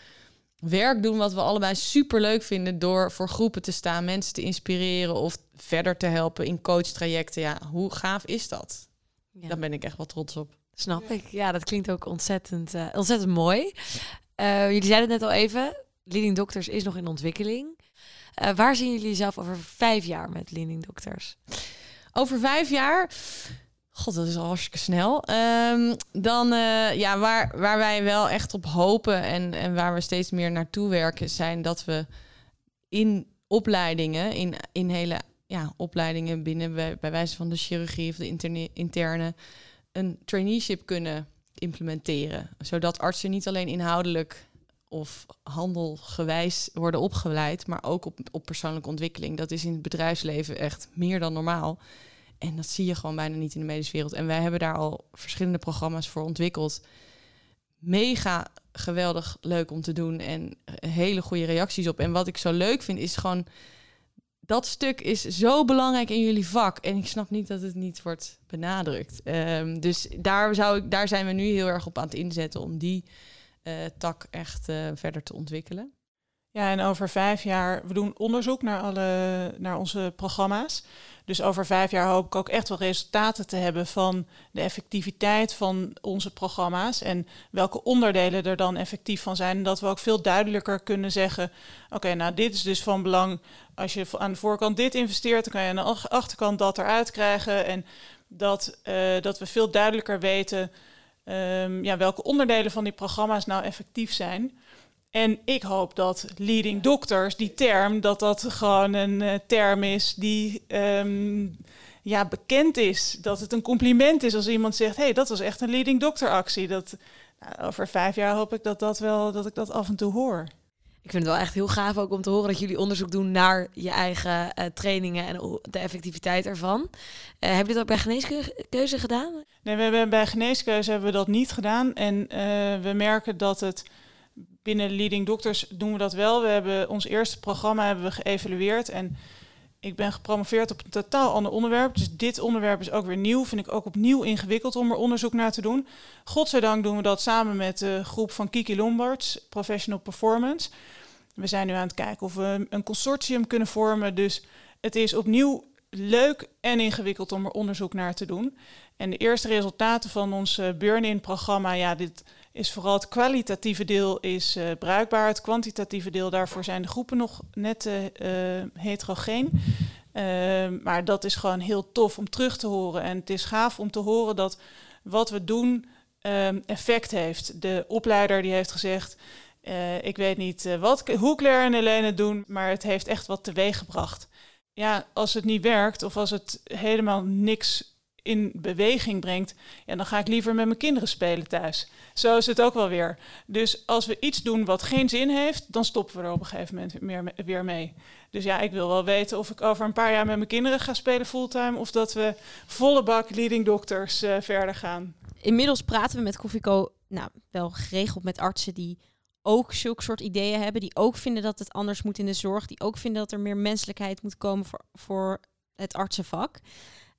werk doen wat we allebei super leuk vinden door voor groepen te staan, mensen te inspireren of verder te helpen in coachtrajecten. Ja, hoe gaaf is dat? Ja. Daar ben ik echt wel trots op. Snap ik. Ja, dat klinkt ook ontzettend, uh, ontzettend mooi. Uh, jullie zeiden het net al even, Leading Doctors is nog in ontwikkeling. Uh, waar zien jullie zelf over vijf jaar met Leading Doctors? Over vijf jaar God, dat is al hartstikke snel. Um, dan, uh, ja, waar, waar wij wel echt op hopen en, en waar we steeds meer naartoe werken, zijn dat we in opleidingen, in, in hele ja, opleidingen binnen, bij, bij wijze van de chirurgie of de interne, interne, een traineeship kunnen implementeren. Zodat artsen niet alleen inhoudelijk of handelgewijs worden opgeleid, maar ook op, op persoonlijke ontwikkeling. Dat is in het bedrijfsleven echt meer dan normaal. En dat zie je gewoon bijna niet in de medische wereld. En wij hebben daar al verschillende programma's voor ontwikkeld. Mega geweldig leuk om te doen en hele goede reacties op. En wat ik zo leuk vind is gewoon dat stuk is zo belangrijk in jullie vak. En ik snap niet dat het niet wordt benadrukt. Um, dus daar, zou ik, daar zijn we nu heel erg op aan het inzetten om die uh, tak echt uh, verder te ontwikkelen. Ja, en over vijf jaar, we doen onderzoek naar, alle, naar onze programma's. Dus over vijf jaar hoop ik ook echt wel resultaten te hebben van de effectiviteit van onze programma's en welke onderdelen er dan effectief van zijn. En dat we ook veel duidelijker kunnen zeggen: oké, nou dit is dus van belang. Als je aan de voorkant dit investeert, dan kan je aan de achterkant dat eruit krijgen. En dat, uh, dat we veel duidelijker weten um, ja, welke onderdelen van die programma's nou effectief zijn. En ik hoop dat leading doctors, die term, dat dat gewoon een uh, term is die um, ja, bekend is. Dat het een compliment is als iemand zegt, hé, hey, dat was echt een leading doctor actie. Dat, nou, over vijf jaar hoop ik dat, dat, wel, dat ik dat af en toe hoor. Ik vind het wel echt heel gaaf ook om te horen dat jullie onderzoek doen naar je eigen uh, trainingen en de effectiviteit ervan. Uh, heb je dat ook bij geneeskeuze gedaan? Nee, we hebben, bij geneeskeuze hebben we dat niet gedaan. En we merken dat het binnen Leading Doctors doen we dat wel. We hebben ons eerste programma hebben we geëvalueerd en ik ben gepromoveerd op een totaal ander onderwerp. Dus dit onderwerp is ook weer nieuw. Vind ik ook opnieuw ingewikkeld om er onderzoek naar te doen. Godzijdank doen we dat samen met de groep van Kiki Lombards, Professional Performance. We zijn nu aan het kijken of we een consortium kunnen vormen. Dus het is opnieuw leuk en ingewikkeld om er onderzoek naar te doen. En de eerste resultaten van ons burn-in programma, ja, dit is vooral het kwalitatieve deel is uh, bruikbaar. Het kwantitatieve deel, daarvoor zijn de groepen nog net uh, heterogeen. Ehm, maar dat is gewoon heel tof om terug te horen. En het is gaaf om te horen dat wat we doen um, effect heeft. De opleider die heeft gezegd, ik weet niet wat, hoe Claire en Helene doen, maar het heeft echt wat teweeg gebracht. Ja, als het niet werkt of als het helemaal niks in beweging brengt, ja, dan ga ik liever met mijn kinderen spelen thuis. Zo is het ook wel weer. Dus als we iets doen wat geen zin heeft, dan stoppen we er op een gegeven moment meer, weer mee. Dus ja, ik wil wel weten of ik over een paar jaar met mijn kinderen ga spelen fulltime of dat we volle bak leading doctors uh, verder gaan. Inmiddels praten we met Koffieco nou, wel geregeld met artsen die ook zulke soort ideeën hebben, die ook vinden dat het anders moet in de zorg, die ook vinden dat er meer menselijkheid moet komen voor, voor het artsenvak.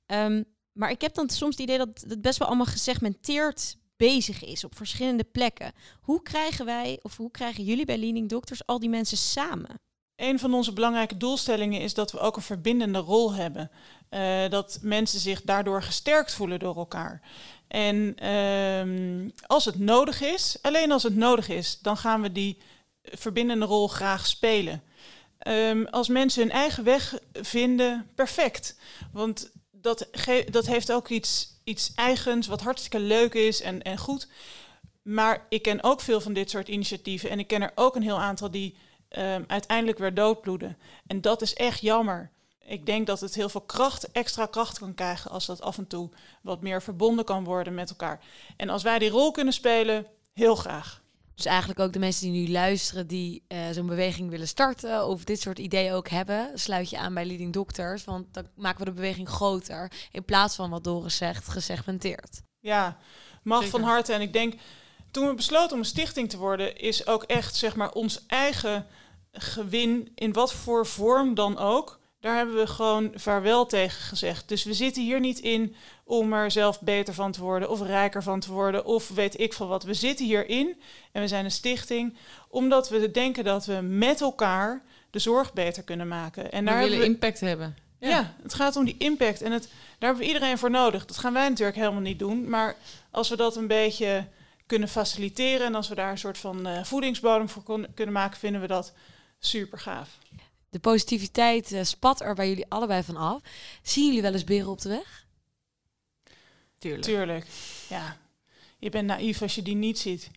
Um, maar ik heb dan soms het idee dat het best wel allemaal gesegmenteerd bezig is op verschillende plekken. Hoe krijgen wij, of hoe krijgen jullie bij Leading Doctors al die mensen samen? Een van onze belangrijke doelstellingen is dat we ook een verbindende rol hebben. Uh, dat mensen zich daardoor gesterkt voelen door elkaar. En um, als het nodig is, alleen als het nodig is, dan gaan we die verbindende rol graag spelen. Um, als mensen hun eigen weg vinden, perfect. Want dat, dat heeft ook iets, iets eigens, wat hartstikke leuk is en, en goed. Maar ik ken ook veel van dit soort initiatieven. En ik ken er ook een heel aantal die um, uiteindelijk weer doodbloeden. En dat is echt jammer. Ik denk dat het heel veel kracht, extra kracht kan krijgen als dat af en toe wat meer verbonden kan worden met elkaar. En als wij die rol kunnen spelen, heel graag. Dus eigenlijk ook de mensen die nu luisteren, die uh, zo'n beweging willen starten of dit soort ideeën ook hebben, sluit je aan bij Leading Doctors, want dan maken we de beweging groter in plaats van wat Doris zegt, gesegmenteerd. Ja, mag van harte. En ik denk, toen we besloten om een stichting te worden, is ook echt zeg maar ons eigen gewin in wat voor vorm dan ook daar hebben we gewoon vaarwel tegen gezegd. Dus we zitten hier niet in om er zelf beter van te worden of rijker van te worden of weet ik veel wat. We zitten hierin en we zijn een stichting omdat we denken dat we met elkaar de zorg beter kunnen maken. En we daar willen we impact hebben. Ja. ja. het gaat om die impact en het, daar hebben we iedereen voor nodig. Dat gaan wij natuurlijk helemaal niet doen, maar als we dat een beetje kunnen faciliteren en als we daar een soort van uh, voedingsbodem voor kunnen maken, vinden we dat super gaaf. De positiviteit uh, spat er bij jullie allebei van af. Zien jullie wel eens beren op de weg? Tuurlijk. Tuurlijk, ja. Je bent naïef als je die niet ziet.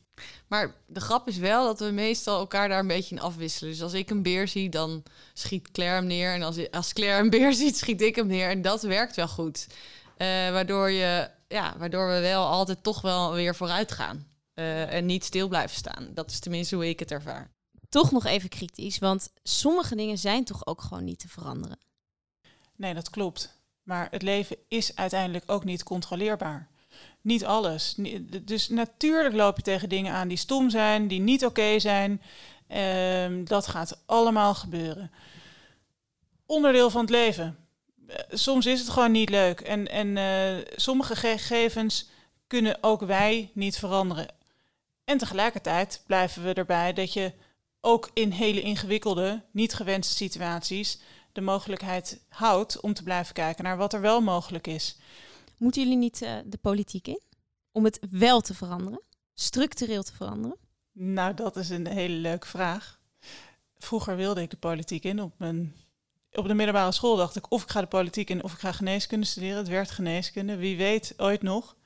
Maar de grap is wel dat we meestal elkaar daar een beetje in afwisselen. Dus als ik een beer zie, dan schiet Claire hem neer. En als, als Claire een beer ziet, schiet ik hem neer. En dat werkt wel goed. Uh, waardoor, je, ja, waardoor we wel altijd toch wel weer vooruit gaan. Uh, en niet stil blijven staan. Dat is tenminste hoe ik het ervaar toch nog even kritisch, want sommige dingen zijn toch ook gewoon niet te veranderen. Nee, dat klopt. Maar het leven is uiteindelijk ook niet controleerbaar. Niet alles. Dus natuurlijk loop je tegen dingen aan die stom zijn, die niet oké zijn. Um, dat gaat allemaal gebeuren. Onderdeel van het leven. Eh, soms is het gewoon niet leuk. En, en uh, sommige gegevens kunnen ook wij niet veranderen. En tegelijkertijd blijven we erbij dat je ook in hele ingewikkelde, niet gewenste situaties de mogelijkheid houdt om te blijven kijken naar wat er wel mogelijk is. Moeten jullie niet uh, de politiek in om het wel te veranderen, structureel te veranderen? Nou, dat is een hele leuke vraag. Vroeger wilde ik de politiek in. Op, mijn, op de middelbare school dacht ik of ik ga de politiek in of ik ga geneeskunde studeren. Het werd geneeskunde, wie weet ooit nog.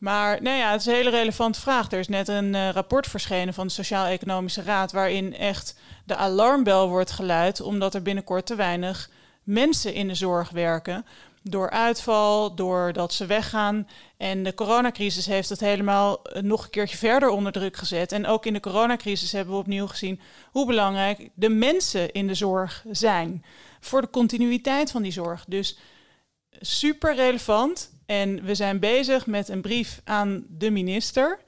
Maar nou ja, het is een hele relevante vraag. Er is net een uh, rapport verschenen van de Sociaal-Economische Raad, waarin echt de alarmbel wordt geluid, omdat er binnenkort te weinig mensen in de zorg werken. Door uitval, doordat ze weggaan. En de coronacrisis heeft het helemaal eh, nog een keertje verder onder druk gezet. En ook in de coronacrisis hebben we opnieuw gezien hoe belangrijk de mensen in de zorg zijn. Voor de continuïteit van die zorg. Dus super relevant. En we zijn bezig met een brief aan de minister.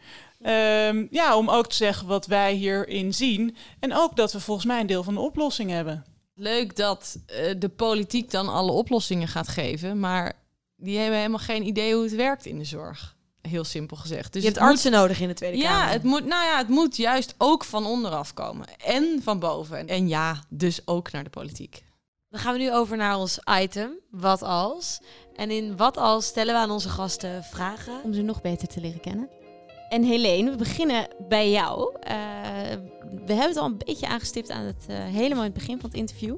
Um, ja, om ook te zeggen wat wij hierin zien. En ook dat we volgens mij een deel van de oplossing hebben. Leuk dat uh, de politiek dan alle oplossingen gaat geven. Maar die hebben helemaal geen idee hoe het werkt in de zorg. Heel simpel gezegd. Dus je hebt artsen nodig in de Tweede ja, Kamer. Het moet, nou ja, het moet juist ook van onderaf komen. En van boven. En ja, dus ook naar de politiek. Dan gaan we nu over naar ons item, wat als. En in wat als stellen we aan onze gasten vragen. Om ze nog beter te leren kennen. En Helene, we beginnen bij jou. Uh, we hebben het al een beetje aangestipt aan het uh, helemaal in het begin van het interview.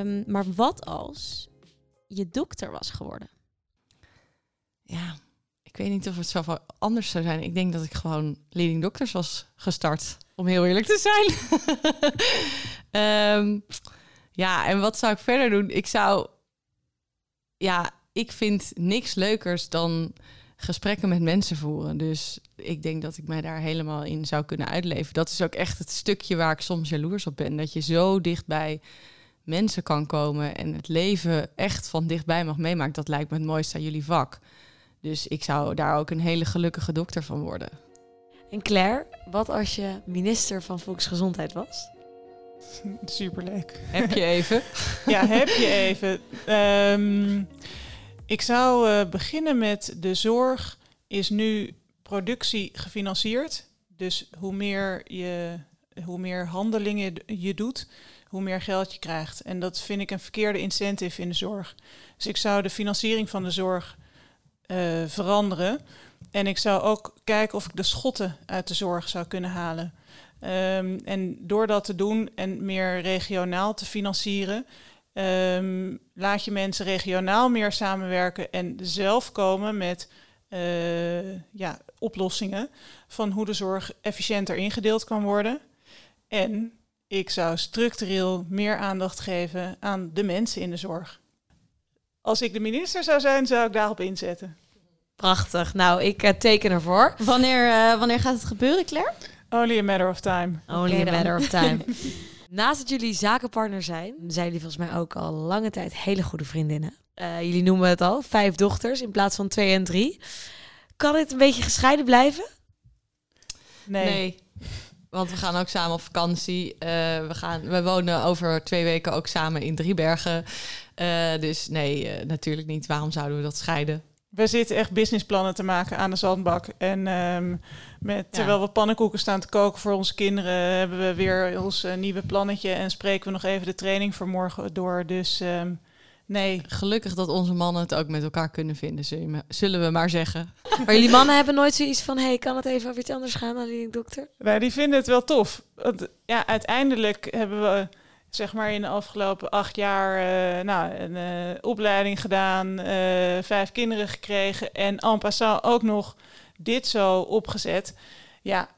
Um, maar wat als je dokter was geworden? Ja, ik weet niet of het zo anders zou zijn. Ik denk dat ik gewoon leading doctors was gestart, om heel eerlijk te zijn. um, ja, en wat zou ik verder doen? Ik zou, ja, ik vind niks leukers dan gesprekken met mensen voeren. Dus ik denk dat ik mij daar helemaal in zou kunnen uitleven. Dat is ook echt het stukje waar ik soms jaloers op ben. Dat je zo dichtbij mensen kan komen en het leven echt van dichtbij mag meemaken. Dat lijkt me het mooiste aan jullie vak. Dus ik zou daar ook een hele gelukkige dokter van worden. En Claire, wat als je minister van Volksgezondheid was? Superleuk. Heb je even? ja, heb je even. Um, ik zou uh, beginnen met de zorg is nu productie gefinancierd. Dus hoe meer, je, hoe meer handelingen je doet, hoe meer geld je krijgt. En dat vind ik een verkeerde incentive in de zorg. Dus ik zou de financiering van de zorg uh, veranderen. En ik zou ook kijken of ik de schotten uit de zorg zou kunnen halen. Um, en door dat te doen en meer regionaal te financieren, um, laat je mensen regionaal meer samenwerken en zelf komen met uh, ja, oplossingen van hoe de zorg efficiënter ingedeeld kan worden. En ik zou structureel meer aandacht geven aan de mensen in de zorg. Als ik de minister zou zijn, zou ik daarop inzetten. Prachtig. Nou, ik uh, teken ervoor. Wanneer, uh, wanneer gaat het gebeuren, Claire? Only a matter of time. Only a matter of time. Naast dat jullie zakenpartner zijn, zijn jullie volgens mij ook al lange tijd hele goede vriendinnen. Uh, jullie noemen het al, vijf dochters in plaats van twee en drie. Kan dit een beetje gescheiden blijven? Nee. nee. Want we gaan ook samen op vakantie. Uh, we, gaan, we wonen over twee weken ook samen in Driebergen. Uh, dus nee, natuurlijk niet. Waarom zouden we dat scheiden? We zitten echt businessplannen te maken aan de zandbak. En um, met, terwijl we pannenkoeken staan te koken voor onze kinderen, hebben we weer ons uh, nieuwe plannetje en spreken we nog even de training voor morgen door. Dus um, nee. Gelukkig dat onze mannen het ook met elkaar kunnen vinden, zullen we maar zeggen. Maar jullie mannen hebben nooit zoiets van, hey, kan het even over iets anders gaan dan die dokter? Wij die vinden het wel tof. Want, ja, uiteindelijk hebben we zeg maar in de afgelopen acht jaar uh, nou, een uh, opleiding gedaan, uh, vijf kinderen gekregen en en passant ook nog dit zo opgezet. Ja,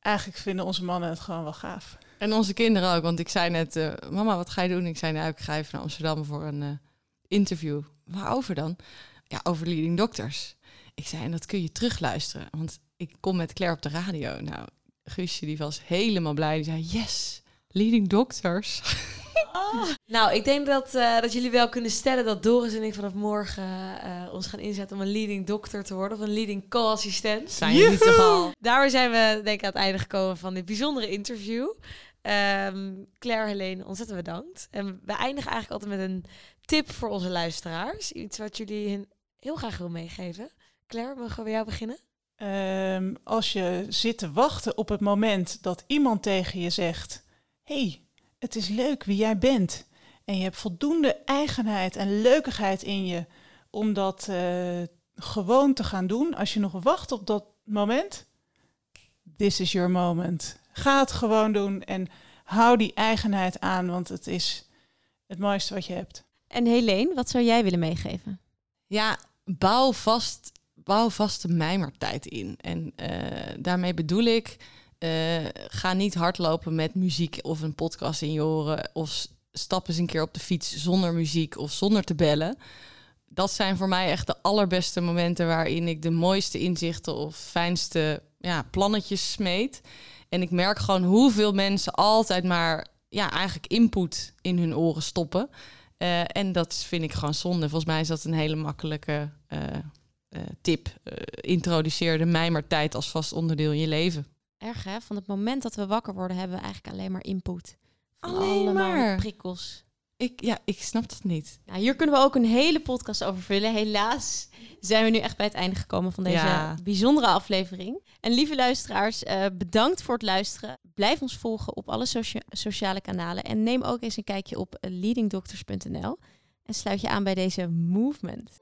eigenlijk vinden onze mannen het gewoon wel gaaf. En onze kinderen ook, want ik zei net, mama, wat ga je doen? Ik zei, nou, ik ga even naar Amsterdam voor een interview. Waarover dan? Ja, over leading doctors. Ik zei, en dat kun je terugluisteren, want ik kom met Claire op de radio. Nou, Guusje die was helemaal blij. Die zei, yes, leading doctors. Oh. Nou, ik denk dat, uh, dat jullie wel kunnen stellen dat Doris en ik vanaf morgen uh, ons gaan inzetten om een leading doctor te worden. Of een leading co-assistent. Zijn jullie toch al? Daarmee zijn we denk ik aan het einde gekomen van dit bijzondere interview. Um, Claire, Helene, ontzettend bedankt. En we eindigen eigenlijk altijd met een tip voor onze luisteraars. Iets wat jullie heel graag wil meegeven. Claire, mogen we bij jou beginnen? Um, als je zit te wachten op het moment dat iemand tegen je zegt hey, het is leuk wie jij bent. En je hebt voldoende eigenheid en leukigheid in je om dat uh, gewoon te gaan doen. Als je nog wacht op dat moment, this is your moment. Ga het gewoon doen en hou die eigenheid aan, want het is het mooiste wat je hebt. En Helene, wat zou jij willen meegeven? Ja, bouw vast, bouw vast de mijmertijd in. En uh, daarmee bedoel ik uh, ga niet hardlopen met muziek of een podcast in je oren. Of stap eens een keer op de fiets zonder muziek of zonder te bellen. Dat zijn voor mij echt de allerbeste momenten waarin ik de mooiste inzichten of fijnste ja, plannetjes smeet. En ik merk gewoon hoeveel mensen altijd maar ja, eigenlijk input in hun oren stoppen. Uh, en dat vind ik gewoon zonde. Volgens mij is dat een hele makkelijke uh, tip. introduceer de mijmertijd als vast onderdeel in je leven erg hè. Van het moment dat we wakker worden, hebben we eigenlijk alleen maar input. Van alleen maar prikkels. Ik, ja, ik snap dat niet. Nou, hier kunnen we ook een hele podcast over vullen. Helaas zijn we nu echt bij het einde gekomen van deze bijzondere aflevering. En lieve luisteraars, uh, bedankt voor het luisteren. Blijf ons volgen op alle sociale kanalen. En neem ook eens een kijkje op leadingdoctors.nl. En sluit je aan bij deze movement.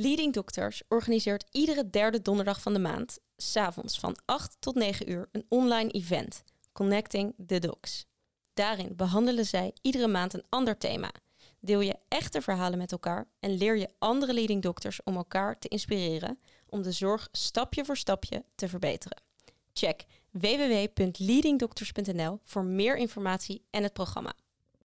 Leading Doctors organiseert iedere derde donderdag van de maand, s'avonds van 8 tot 9 uur, een online event, Connecting the Docs. Daarin behandelen zij iedere maand een ander thema. Deel je echte verhalen met elkaar en leer je andere leading doctors om elkaar te inspireren om de zorg stapje voor stapje te verbeteren. Check www.leadingdoctors.nl voor meer informatie en het programma.